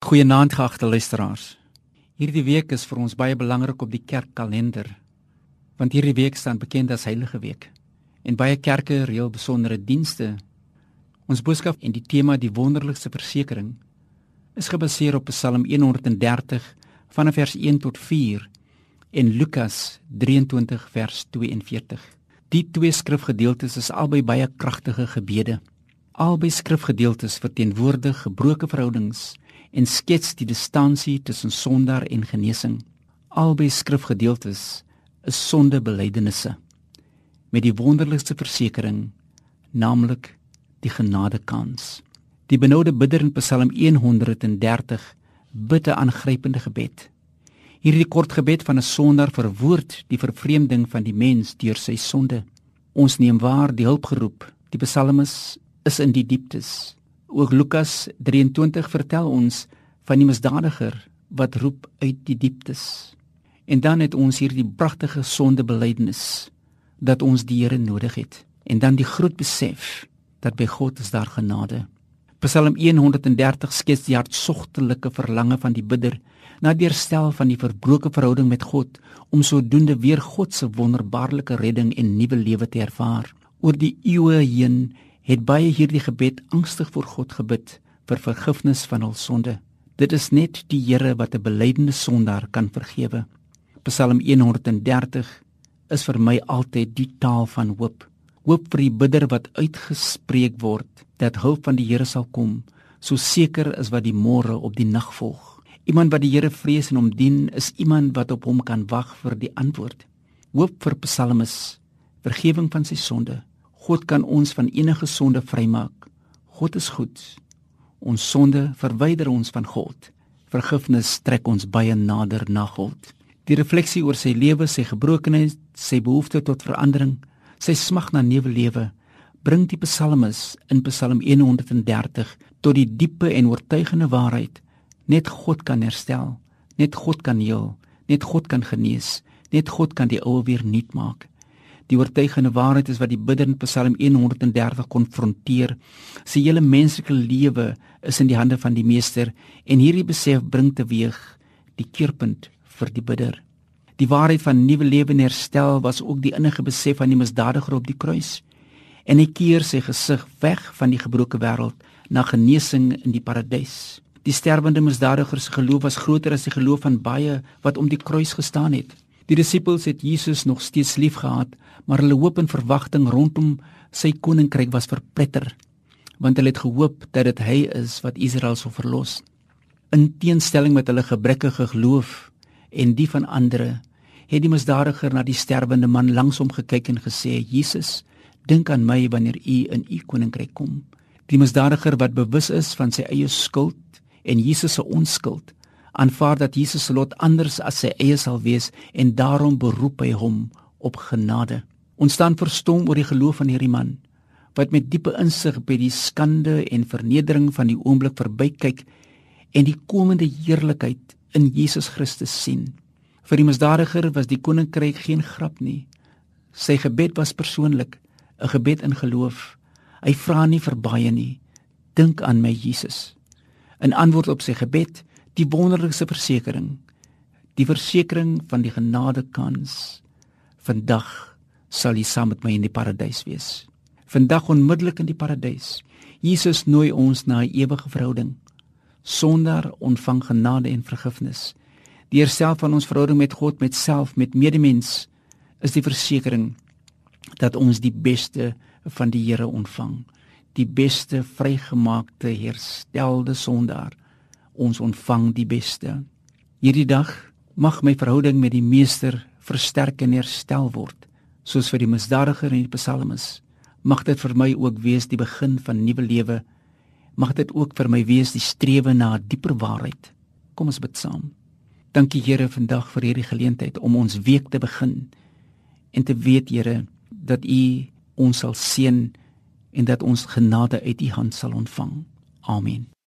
Goeienaand geagte luisteraars. Hierdie week is vir ons baie belangrik op die kerkkalender. Want hierdie week staan bekend as Heilige Week en baie kerke reël besondere dienste. Ons boodskap en die tema die wonderlikste versekering is gebaseer op Psalm 130 vanaf vers 1 tot 4 en Lukas 23 vers 42. Die twee skrifgedeeltes is albei baie kragtige gebede. Albei skrifgedeeltes verteenwoordig gebroke verhoudings en skets die distansie tussen sondaar en genesing. Albei skrifgedeeltes is sondebelydenisse met die wonderlikste versekering, naamlik die genadekans. Die benoude bidder in Psalm 130 bid 'n aangrypende gebed. Hierdie kort gebed van 'n sondaar verwoord die vervreemding van die mens deur sy sonde. Ons neem waar die hulpgeroep, die psalmis is in die dieptes Ook Lukas 23 vertel ons van die misdadiger wat roep uit die dieptes. En dan het ons hier die pragtige sondebelydenis dat ons die Here nodig het en dan die groot besef dat by God is daar genade. Psalm 130 skets die hartsogtelike verlange van die bidder na die herstel van die verbroke verhouding met God om sodoende weer God se wonderbaarlike redding en nuwe lewe te ervaar. Oor die eeue heen het baie hierdie gebed angstig voor God gebid vir vergifnis van hul sonde. Dit is net die Here wat 'n belydende sondaar kan vergewe. Psalm 130 is vir my altyd die taal van hoop. Hoop vir die bidder wat uitgespreek word dat hulp van die Here sal kom, so seker is wat die môre op die nag volg. Iemand wat die Here vrees en hom dien, is iemand wat op hom kan wag vir die antwoord. Hoop vir psalmis, vergifnis van sy sonde. God kan ons van enige sonde vrymaak. God is goed. Ons sonde verwyder ons van God. Vergifnis trek ons baie nader na God. Die refleksie oor sy lewe, sy gebrokenheid, sy behoefte tot verandering, sy smag na nuwe lewe, bring die psalmis in Psalm 130 tot die diepe en oortuigende waarheid: net God kan herstel, net God kan heel, net God kan genees, net God kan die ou weer nuut maak. Die oortuigende waarheid is wat die bidder in Psalm 130 konfronteer. Sy hele menslike lewe is in die hande van die Meester en hierdie besef bring teweeg die keerpunt vir die bidder. Die waarheid van nuwe lewe en herstel was ook die innige besef van die misdadiger op die kruis. En hy keer sy gesig weg van die gebroke wêreld na genesing in die paradys. Die sterwende misdadiger se geloof was groter as die geloof van baie wat om die kruis gestaan het. Die disippels het Jesus nog steeds liefgehad, maar hulle hoop en verwagting rondom sy koninkryk was verpletter, want hulle het gehoop dat dit hy is wat Israel sou verlos. In teenstelling met hulle gebrekkige geloof en die van ander, het die misdadiger na die sterwende man langs hom gekyk en gesê: "Jesus, dink aan my wanneer u in u koninkryk kom." Die misdadiger wat bewus is van sy eie skuld en Jesus se onskuld, aanvaar dat Jesus se lot anders as sy eie sal wees en daarom beroep hy hom op genade. Ons staan verstom oor die geloof van hierdie man wat met diepe insig by die skande en vernedering van die oomblik verbykyk en die komende heerlikheid in Jesus Christus sien. Vir die misdadiger was die koninkryk geen grap nie. Sy gebed was persoonlik, 'n gebed in geloof. Hy vra nie vir baie nie. Dink aan my Jesus. In antwoord op sy gebed die wonderlikste versekering die versekering van die genadekans vandag sal jy saam met my in die paradys wees. Vandag onmiddellik in die paradys. Jesus nooi ons na 'n ewige verhouding. Sonder ontvang genade en vergifnis. Die herstel van ons verhouding met God met self met medemens is die versekering dat ons die beste van die Here ontvang. Die beste vrygemaakte herstelde sondaar ons ontvang die beste. Hierdie dag mag my verhouding met die Meester versterk en herstel word, soos vir die misdadiger in die psalmes. Mag dit vir my ook wees die begin van nuwe lewe. Mag dit ook vir my wees die strewe na 'n dieper waarheid. Kom ons bid saam. Dankie Here vandag vir hierdie geleentheid om ons week te begin en te weet Here dat U ons sal seën en dat ons genade uit U hand sal ontvang. Amen.